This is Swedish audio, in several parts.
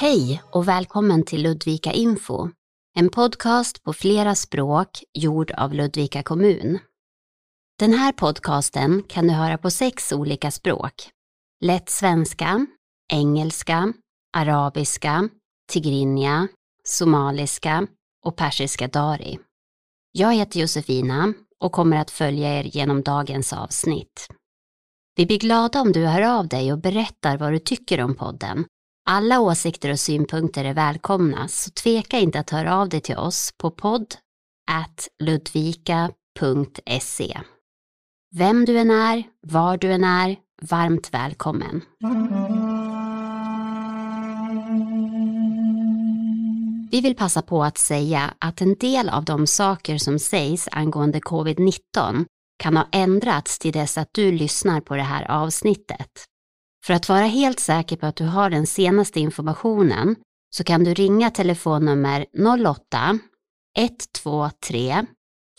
Hej och välkommen till Ludvika Info, en podcast på flera språk gjord av Ludvika kommun. Den här podcasten kan du höra på sex olika språk. Lätt svenska, engelska, arabiska, tigrinja, somaliska och persiska dari. Jag heter Josefina och kommer att följa er genom dagens avsnitt. Vi blir glada om du hör av dig och berättar vad du tycker om podden. Alla åsikter och synpunkter är välkomna, så tveka inte att höra av dig till oss på podd ludvika.se. Vem du än är, var du än är, varmt välkommen. Vi vill passa på att säga att en del av de saker som sägs angående covid-19 kan ha ändrats till dess att du lyssnar på det här avsnittet. För att vara helt säker på att du har den senaste informationen så kan du ringa telefonnummer 08 123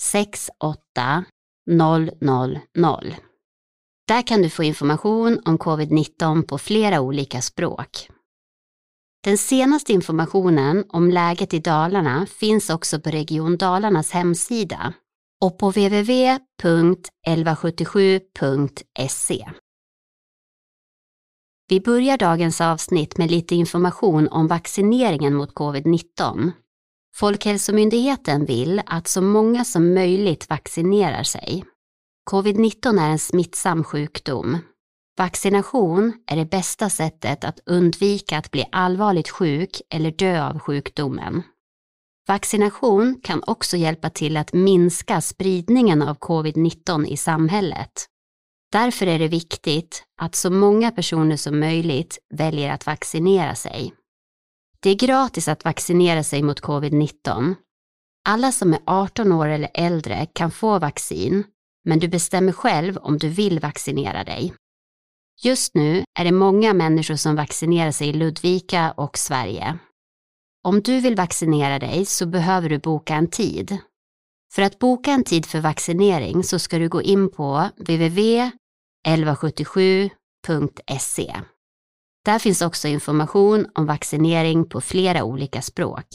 68 000. Där kan du få information om covid-19 på flera olika språk. Den senaste informationen om läget i Dalarna finns också på Region Dalarnas hemsida och på www.1177.se. Vi börjar dagens avsnitt med lite information om vaccineringen mot covid-19. Folkhälsomyndigheten vill att så många som möjligt vaccinerar sig. Covid-19 är en smittsam sjukdom. Vaccination är det bästa sättet att undvika att bli allvarligt sjuk eller dö av sjukdomen. Vaccination kan också hjälpa till att minska spridningen av covid-19 i samhället. Därför är det viktigt att så många personer som möjligt väljer att vaccinera sig. Det är gratis att vaccinera sig mot covid-19. Alla som är 18 år eller äldre kan få vaccin, men du bestämmer själv om du vill vaccinera dig. Just nu är det många människor som vaccinerar sig i Ludvika och Sverige. Om du vill vaccinera dig så behöver du boka en tid. För att boka en tid för vaccinering så ska du gå in på www. 1177.se. Där finns också information om vaccinering på flera olika språk.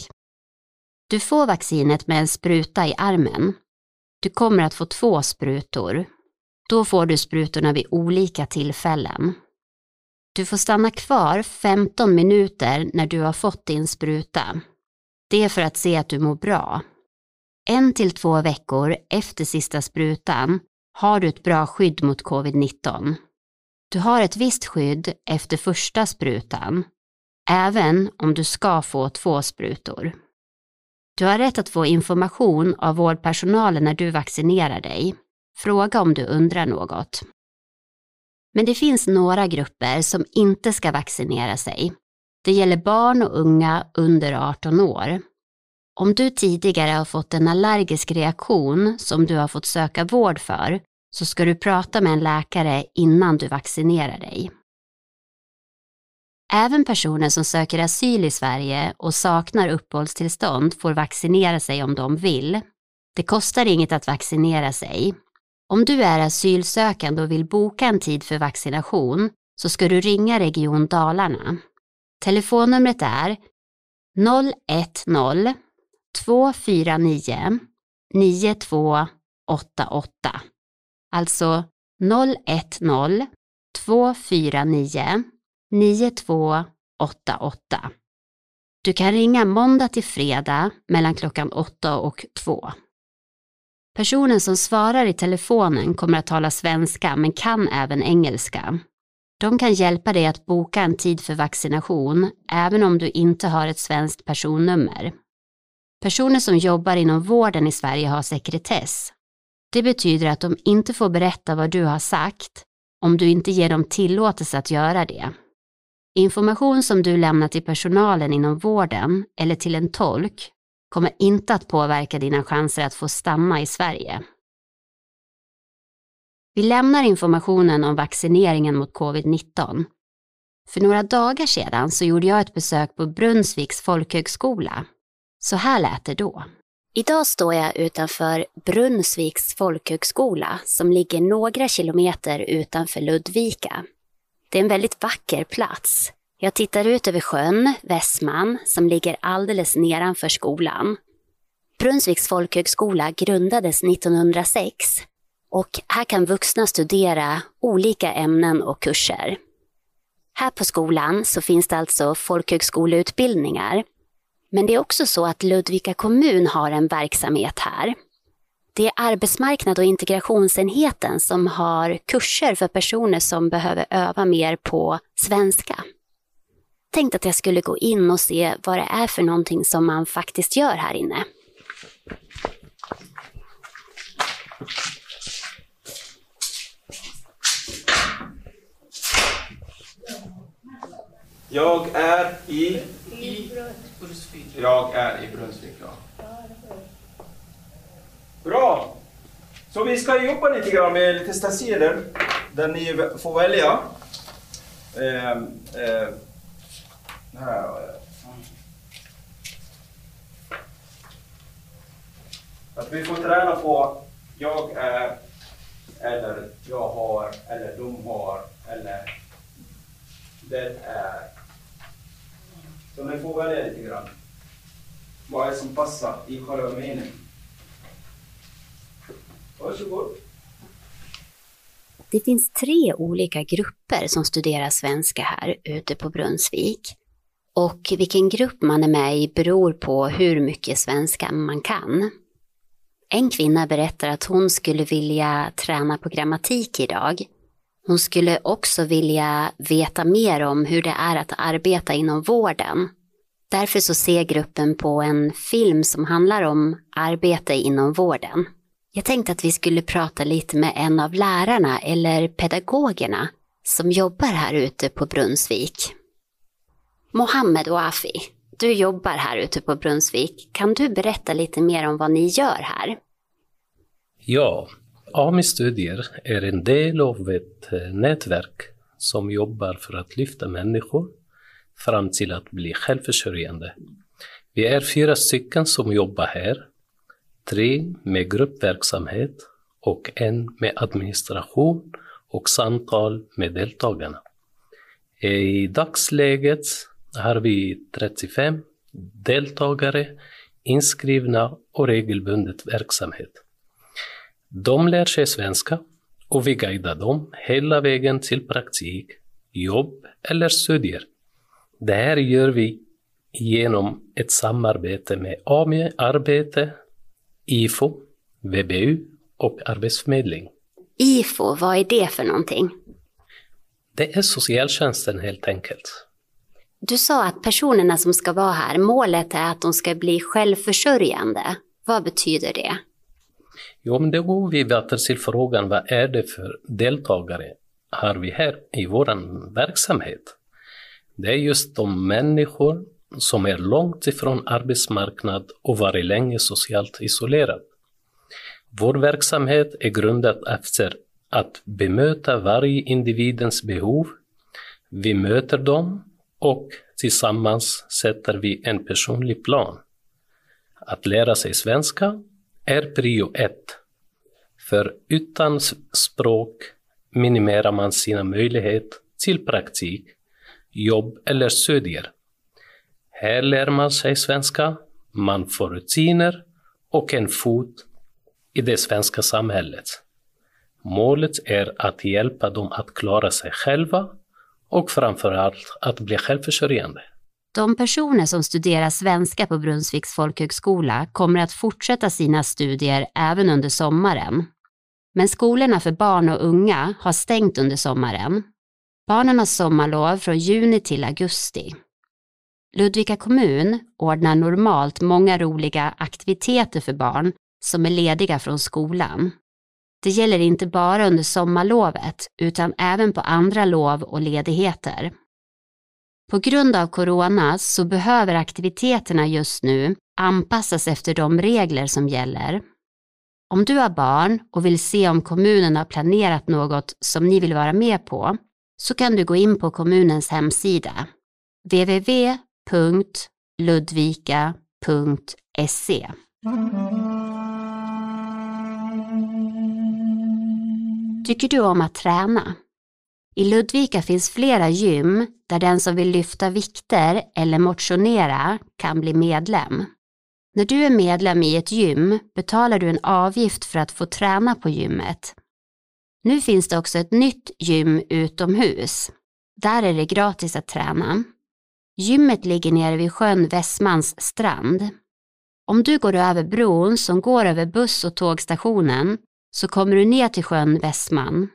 Du får vaccinet med en spruta i armen. Du kommer att få två sprutor. Då får du sprutorna vid olika tillfällen. Du får stanna kvar 15 minuter när du har fått din spruta. Det är för att se att du mår bra. En till två veckor efter sista sprutan har du ett bra skydd mot covid-19. Du har ett visst skydd efter första sprutan, även om du ska få två sprutor. Du har rätt att få information av vårdpersonalen när du vaccinerar dig. Fråga om du undrar något. Men det finns några grupper som inte ska vaccinera sig. Det gäller barn och unga under 18 år. Om du tidigare har fått en allergisk reaktion som du har fått söka vård för så ska du prata med en läkare innan du vaccinerar dig. Även personer som söker asyl i Sverige och saknar uppehållstillstånd får vaccinera sig om de vill. Det kostar inget att vaccinera sig om du är asylsökande och vill boka en tid för vaccination så ska du ringa Region Dalarna. Telefonnumret är 010 249 9288. Alltså 010 249 9288. Du kan ringa måndag till fredag mellan klockan 8 och 2. Personen som svarar i telefonen kommer att tala svenska men kan även engelska. De kan hjälpa dig att boka en tid för vaccination även om du inte har ett svenskt personnummer. Personer som jobbar inom vården i Sverige har sekretess. Det betyder att de inte får berätta vad du har sagt om du inte ger dem tillåtelse att göra det. Information som du lämnar till personalen inom vården eller till en tolk kommer inte att påverka dina chanser att få stanna i Sverige. Vi lämnar informationen om vaccineringen mot covid-19. För några dagar sedan så gjorde jag ett besök på Brunnsviks folkhögskola. Så här lät det då. Idag står jag utanför Brunnsviks folkhögskola som ligger några kilometer utanför Ludvika. Det är en väldigt vacker plats Jag tittar ut över sjön, Västman, som ligger alldeles nedanför skolan. Brunnsviks folkhögskola grundades 1906 och här kan vuxna studera olika ämnen och kurser. Här på skolan så finns det alltså folkhögskoleutbildningar. Men det är också så att Ludvika kommun har en verksamhet här. Det är arbetsmarknad och integrationsenheten som har kurser för personer som behöver öva mer på svenska. Tänkte att jag skulle gå in och se vad det är för någonting som man faktiskt gör här inne. Jag är i... Brunnsvik. Jag är i Brunnsvik, ja. Bra! Så vi ska jobba lite grann med lite stenciler där ni får välja. Ehm, eh, eh, här har jag. Att vi får träna på jag är, eller jag har, eller de har, eller det är. Så ni får välja lite grann. Vad är som passar i själva meningen. Varsågod. Det finns tre olika grupper som studerar svenska här ute på Brunnsvik. Och vilken grupp man är med i beror på hur mycket svenska man kan. En kvinna berättar att hon skulle vilja träna på grammatik idag. Hon skulle också vilja veta mer om hur det är att arbeta inom vården. Därför så ser gruppen på en film som handlar om arbete inom vården. Jag tänkte att vi skulle prata lite med en av lärarna eller pedagogerna som jobbar här ute på Brunnsvik. Mohammed Afi, du jobbar här ute på Brunnsvik. Kan du berätta lite mer om vad ni gör här? Ja, AMI Studier är en del av ett eh, nätverk som jobbar för att lyfta människor fram till att bli självförsörjande. Vi är fyra stycken som jobbar här. Tre med gruppverksamhet och en med administration och samtal med deltagarna. I dagsläget har vi 35 deltagare inskrivna och regelbundet verksamhet. De lär sig svenska och vi guidar dem hela vägen till praktik, jobb eller studier. Det här gör vi genom ett samarbete med AMI Arbete, IFO, VBU och Arbetsförmedling. IFO, vad är det för någonting? Det är socialtjänsten helt enkelt. Du sa att personerna som ska vara här, målet är att de ska bli självförsörjande. Vad betyder det? Jo, men då går vi vidare till frågan vad är det för deltagare har vi här i vår verksamhet? Det är just de människor som är långt ifrån arbetsmarknad och varit länge socialt isolerad. Vår verksamhet är grundad efter att bemöta varje individens behov. Vi möter dem och tillsammans sätter vi en personlig plan. Att lära sig svenska är prio ett. För utan språk minimerar man sina möjligheter till praktik, jobb eller studier. Här lär man sig svenska, man får rutiner och en fot i det svenska samhället. Målet är att hjälpa dem att klara sig själva och framförallt att bli självförsörjande. De personer som studerar svenska på Brunnsviks folkhögskola kommer att fortsätta sina studier även under sommaren. Men skolorna för barn och unga har stängt under sommaren. Barnen har sommarlov från juni till augusti. Ludvika kommun ordnar normalt många roliga aktiviteter för barn som är lediga från skolan. Det gäller inte bara under sommarlovet utan även på andra lov och ledigheter. På grund av corona så behöver aktiviteterna just nu anpassas efter de regler som gäller. Om du har barn och vill se om kommunen har planerat något som ni vill vara med på så kan du gå in på kommunens hemsida www.ludvika.se. Tycker du om att träna? I Ludvika finns flera gym där den som vill lyfta vikter eller motionera kan bli medlem. När du är medlem i ett gym betalar du en avgift för att få träna på gymmet. Nu finns det också ett nytt gym utomhus. Där är det gratis att träna. Gymmet ligger nere vid sjön Västmans strand. Om du går över bron som går över buss och tågstationen så kommer du ner till sjön Västman.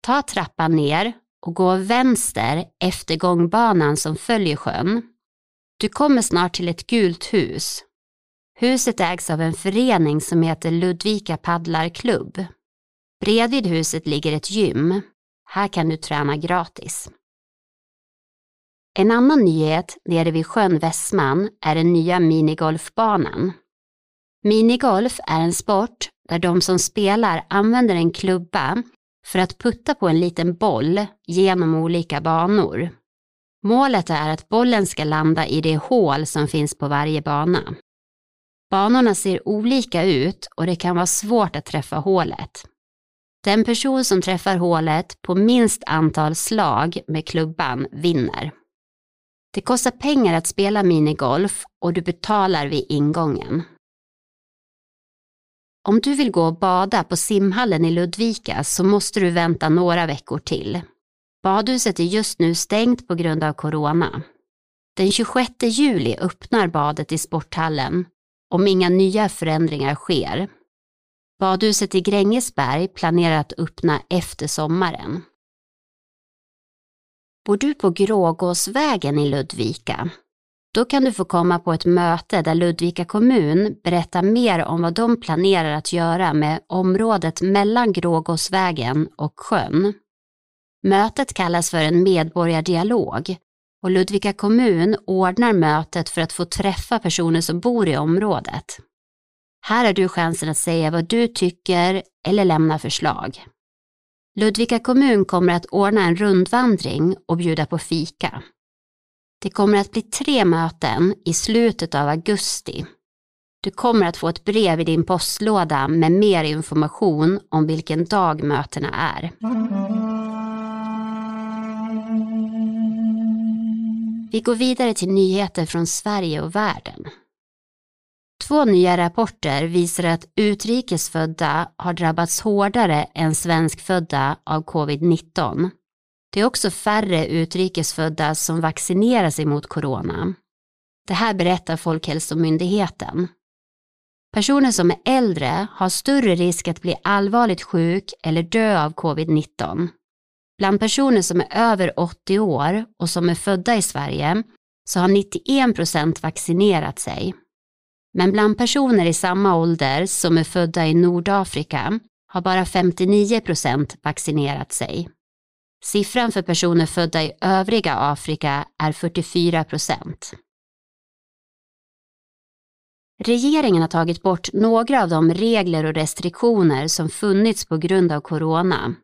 Ta trappan ner och gå vänster efter gångbanan som följer sjön. Du kommer snart till ett gult hus. Huset ägs av en förening som heter Ludvika paddlarklubb. Bredvid huset ligger ett gym. Här kan du träna gratis. En annan nyhet nere vid sjön Västman är den nya minigolfbanan. Minigolf är en sport där de som spelar använder en klubba för att putta på en liten boll genom olika banor. Målet är att bollen ska landa i det hål som finns på varje bana. Banorna ser olika ut och det kan vara svårt att träffa hålet. Den person som träffar hålet på minst antal slag med klubban vinner. Det kostar pengar att spela minigolf och du betalar vid ingången. Om du vill gå och bada på simhallen i Ludvika så måste du vänta några veckor till. Badhuset är just nu stängt på grund av corona. Den 26 juli öppnar badet i sporthallen om inga nya förändringar sker. Badhuset i Grängesberg planerar att öppna efter sommaren. Bor du på Grågåsvägen i Ludvika? Då kan du få komma på ett möte där Ludvika kommun berättar mer om vad de planerar att göra med området mellan Grågåsvägen och sjön. Mötet kallas för en medborgardialog och Ludvika kommun ordnar mötet för att få träffa personer som bor i området. Här har du chansen att säga vad du tycker eller lämna förslag. Ludvika kommun kommer att ordna en rundvandring och bjuda på fika. Det kommer att bli tre möten i slutet av augusti. Du kommer att få ett brev i din postlåda med mer information om vilken dag mötena är. Vi går vidare till nyheter från Sverige och världen. Två nya rapporter visar att utrikesfödda har drabbats hårdare än svenskfödda av covid-19. Det är också färre utrikesfödda som vaccinerar sig mot corona. Det här berättar Folkhälsomyndigheten. Personer som är äldre har större risk att bli allvarligt sjuk eller dö av covid-19. Bland personer som är över 80 år och som är födda i Sverige så har 91 procent vaccinerat sig. Men bland personer i samma ålder som är födda i Nordafrika har bara 59 procent vaccinerat sig. Siffran för personer födda i övriga Afrika är 44 procent. Regeringen har tagit bort några av de regler och restriktioner som funnits på grund av corona.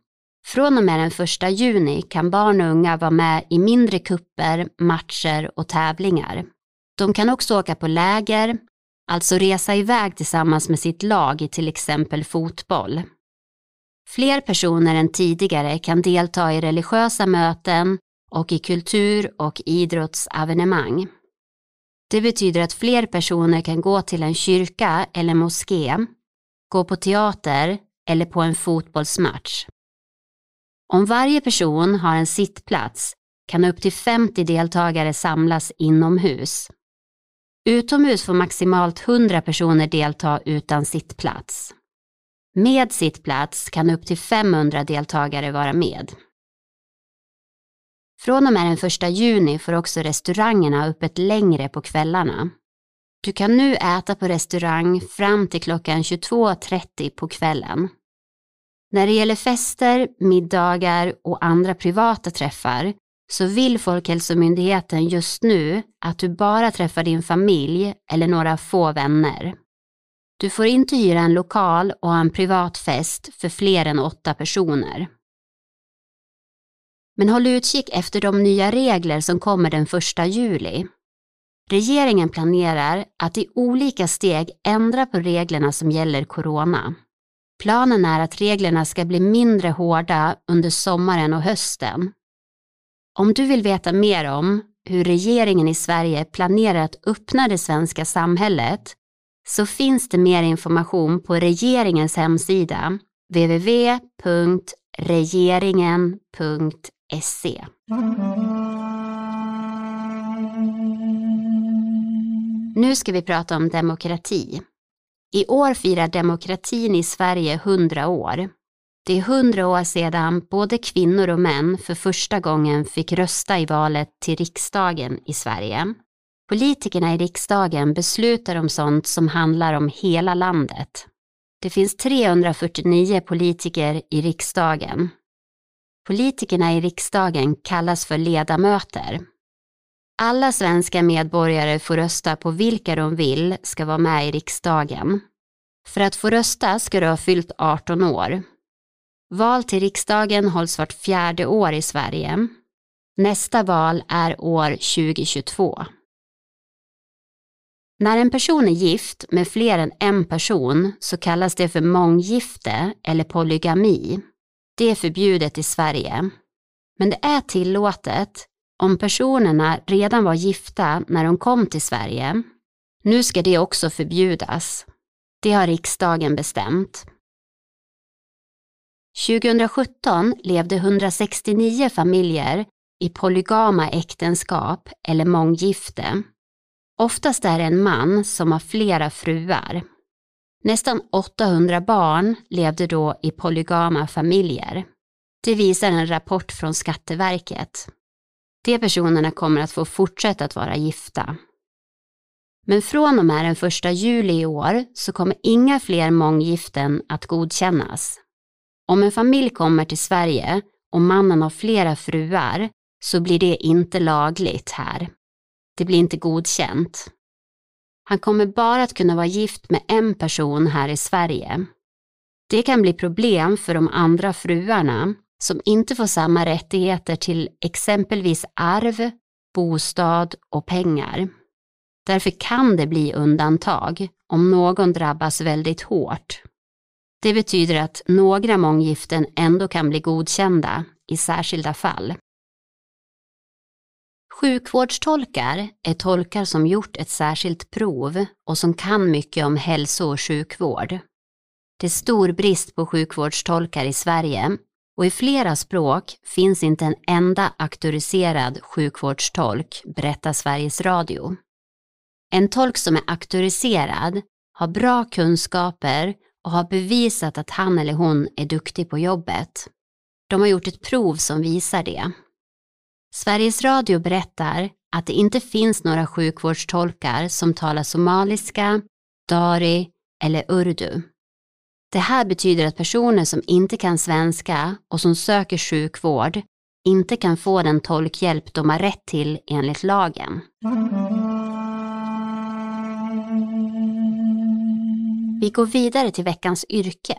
Från och med den 1 juni kan barn och unga vara med i mindre kupper, matcher och tävlingar. De kan också åka på läger, alltså resa iväg tillsammans med sitt lag i till exempel fotboll. Fler personer än tidigare kan delta i religiösa möten och i kultur och idrottsevenemang. Det betyder att fler personer kan gå till en kyrka eller moské, gå på teater eller på en fotbollsmatch. Om varje person har en sittplats kan upp till 50 deltagare samlas inomhus. Utomhus får maximalt 100 personer delta utan sittplats. Med sittplats kan upp till 500 deltagare vara med. Från och med den 1 juni får också restaurangerna öppet längre på kvällarna. Du kan nu äta på restaurang fram till klockan 22.30 på kvällen. När det gäller fester, middagar och andra privata träffar så vill Folkhälsomyndigheten just nu att du bara träffar din familj eller några få vänner. Du får inte hyra en lokal och ha en privat fest för fler än åtta personer. Men håll utkik efter de nya regler som kommer den 1 juli. Regeringen planerar att i olika steg ändra på reglerna som gäller corona. Planen är att reglerna ska bli mindre hårda under sommaren och hösten. Om du vill veta mer om hur regeringen i Sverige planerar att öppna det svenska samhället så finns det mer information på regeringens hemsida www.regeringen.se. Nu ska vi prata om demokrati. I år firar demokratin i Sverige 100 år. Det är 100 år sedan både kvinnor och män för första gången fick rösta i valet till riksdagen i Sverige. Politikerna i riksdagen beslutar om sånt som handlar om hela landet. Det finns 349 politiker i riksdagen. Politikerna i riksdagen kallas för ledamöter. Alla svenska medborgare får rösta på vilka de vill ska vara med i riksdagen. För att få rösta ska du ha fyllt 18 år. Val till riksdagen hålls vart fjärde år i Sverige. Nästa val är år 2022. När en person är gift med fler än en person så kallas det för månggifte eller polygami. Det är förbjudet i Sverige. Men det är tillåtet om personerna redan var gifta när de kom till Sverige. Nu ska det också förbjudas. Det har riksdagen bestämt. 2017 levde 169 familjer i polygama äktenskap eller månggifte. Oftast är det en man som har flera fruar. Nästan 800 barn levde då i polygama familjer. Det visar en rapport från Skatteverket. De personerna kommer att få fortsätta att vara gifta. Men från och med den 1 juli i år så kommer inga fler månggiften att godkännas. Om en familj kommer till Sverige och mannen har flera fruar så blir det inte lagligt här. Det blir inte godkänt. Han kommer bara att kunna vara gift med en person här i Sverige. Det kan bli problem för de andra fruarna som inte får samma rättigheter till exempelvis arv, bostad och pengar. Därför kan det bli undantag om någon drabbas väldigt hårt. Det betyder att några månggiften ändå kan bli godkända i särskilda fall. Sjukvårdstolkar är tolkar som gjort ett särskilt prov och som kan mycket om hälso och sjukvård. Det är stor brist på sjukvårdstolkar i Sverige och i flera språk finns inte en enda auktoriserad sjukvårdstolk, berättar Sveriges Radio. En tolk som är auktoriserad har bra kunskaper och har bevisat att han eller hon är duktig på jobbet. De har gjort ett prov som visar det. Sveriges Radio berättar att det inte finns några sjukvårdstolkar som talar somaliska, dari eller urdu. Det här betyder att personer som inte kan svenska och som söker sjukvård inte kan få den tolkhjälp de har rätt till enligt lagen. Vi går vidare till veckans yrke.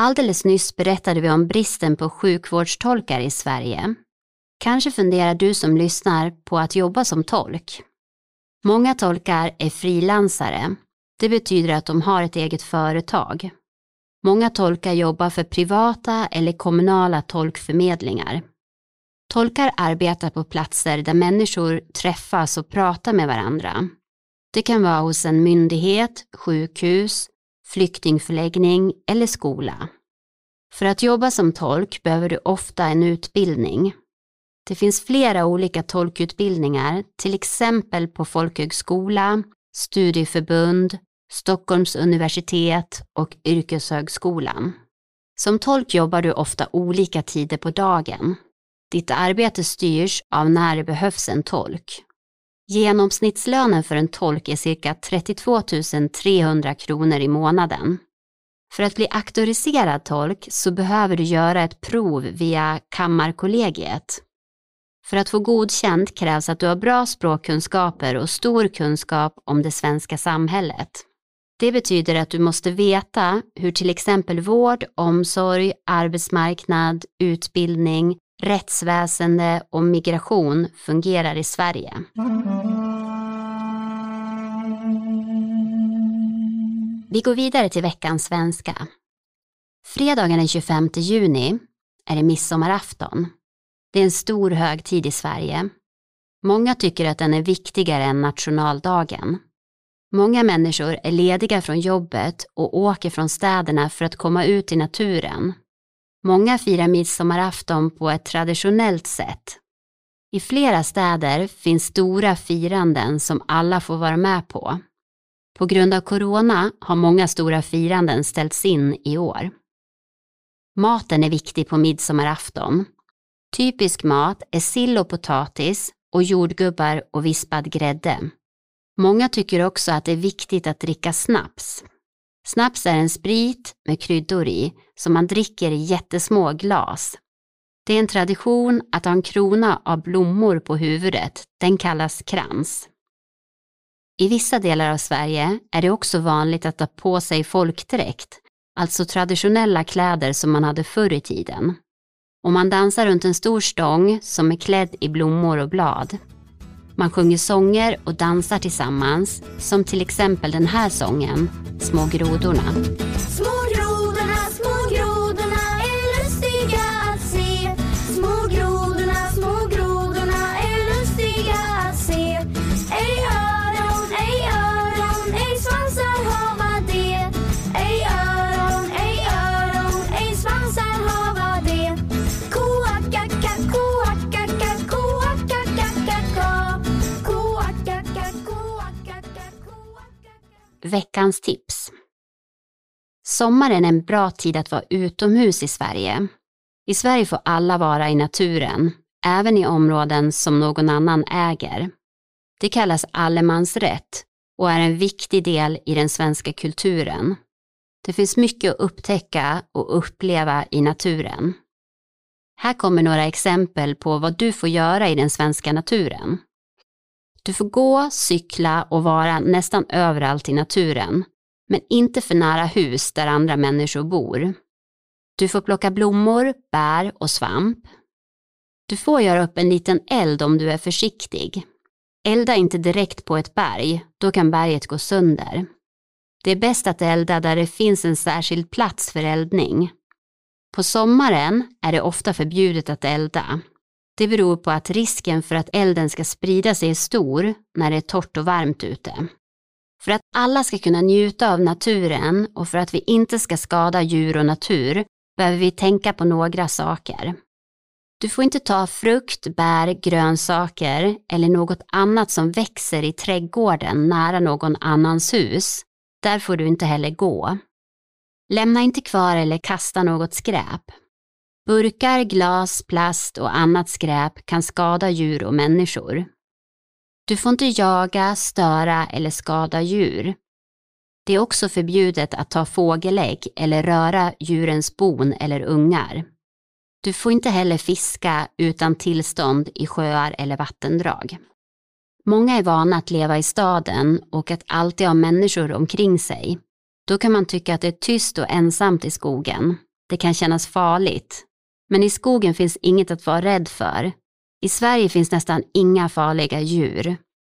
Alldeles nyss berättade vi om bristen på sjukvårdstolkar i Sverige. Kanske funderar du som lyssnar på att jobba som tolk. Många tolkar är frilansare. Det betyder att de har ett eget företag. Många tolkar jobbar för privata eller kommunala tolkförmedlingar. Tolkar arbetar på platser där människor träffas och pratar med varandra. Det kan vara hos en myndighet, sjukhus, flyktingförläggning eller skola. För att jobba som tolk behöver du ofta en utbildning. Det finns flera olika tolkutbildningar, till exempel på folkhögskola, studieförbund, Stockholms universitet och Yrkeshögskolan. Som tolk jobbar du ofta olika tider på dagen. Ditt arbete styrs av när det behövs en tolk. Genomsnittslönen för en tolk är cirka 32 300 kronor i månaden. För att bli auktoriserad tolk så behöver du göra ett prov via Kammarkollegiet. För att få godkänt krävs att du har bra språkkunskaper och stor kunskap om det svenska samhället. Det betyder att du måste veta hur till exempel vård, omsorg, arbetsmarknad, utbildning, rättsväsende och migration fungerar i Sverige. Vi går vidare till veckans svenska. Fredagen den 25 juni är det midsommarafton. Det är en stor högtid i Sverige. Många tycker att den är viktigare än nationaldagen. Många människor är lediga från jobbet och åker från städerna för att komma ut i naturen. Många firar midsommarafton på ett traditionellt sätt. I flera städer finns stora firanden som alla får vara med på. På grund av corona har många stora firanden ställts in i år. Maten är viktig på midsommarafton. Typisk mat är sill och potatis och jordgubbar och vispad grädde. Många tycker också att det är viktigt att dricka snaps. Snaps är en sprit med kryddor i som man dricker i jättesmå glas. Det är en tradition att ha en krona av blommor på huvudet, den kallas krans. I vissa delar av Sverige är det också vanligt att ta på sig folkdräkt, alltså traditionella kläder som man hade förr i tiden. Och man dansar runt en stor stång som är klädd i blommor och blad. Man sjunger sånger och dansar tillsammans, som till exempel den här sången, Små grodorna. Små Veckans tips. Sommaren är en bra tid att vara utomhus i Sverige. I Sverige får alla vara i naturen, även i områden som någon annan äger. Det kallas allemansrätt och är en viktig del i den svenska kulturen. Det finns mycket att upptäcka och uppleva i naturen. Här kommer några exempel på vad du får göra i den svenska naturen. Du får gå, cykla och vara nästan överallt i naturen, men inte för nära hus där andra människor bor. Du får plocka blommor, bär och svamp. Du får göra upp en liten eld om du är försiktig. Elda inte direkt på ett berg, då kan berget gå sönder. Det är bäst att elda där det finns en särskild plats för eldning. På sommaren är det ofta förbjudet att elda. Det beror på att risken för att elden ska sprida sig är stor när det är torrt och varmt ute. För att alla ska kunna njuta av naturen och för att vi inte ska skada djur och natur behöver vi tänka på några saker. Du får inte ta frukt, bär, grönsaker eller något annat som växer i trädgården nära någon annans hus. Där får du inte heller gå. Lämna inte kvar eller kasta något skräp. Burkar, glas, plast och annat skräp kan skada djur och människor. Du får inte jaga, störa eller skada djur. Det är också förbjudet att ta fågelägg eller röra djurens bon eller ungar. Du får inte heller fiska utan tillstånd i sjöar eller vattendrag. Många är vana att leva i staden och att alltid ha människor omkring sig. Då kan man tycka att det är tyst och ensamt i skogen. Det kan kännas farligt. Men i skogen finns inget att vara rädd för. I Sverige finns nästan inga farliga djur.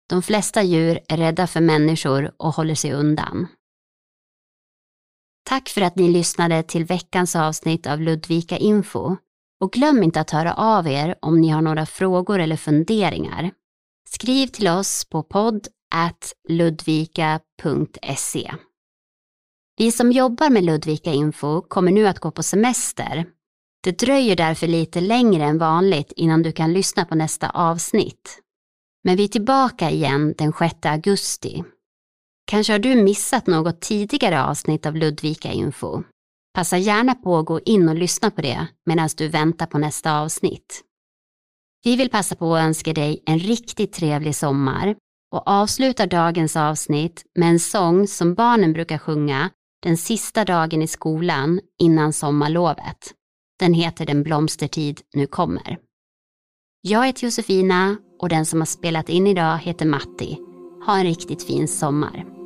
De flesta djur är rädda för människor och håller sig undan. Tack för att ni lyssnade till veckans avsnitt av Ludvika Info. Och glöm inte att höra av er om ni har några frågor eller funderingar. Skriv till oss på podd ludvika.se. Vi som jobbar med Ludvika Info kommer nu att gå på semester. Det dröjer därför lite längre än vanligt innan du kan lyssna på nästa avsnitt. Men vi är tillbaka igen den 6 augusti. Kanske har du missat något tidigare avsnitt av Ludvika Info. Passa gärna på att gå in och lyssna på det medan du väntar på nästa avsnitt. Vi vill passa på att önska dig en riktigt trevlig sommar och avslutar dagens avsnitt med en sång som barnen brukar sjunga den sista dagen i skolan innan sommarlovet. Den heter Den blomstertid nu kommer. Jag heter Josefina och den som har spelat in idag heter Matti. Ha en riktigt fin sommar.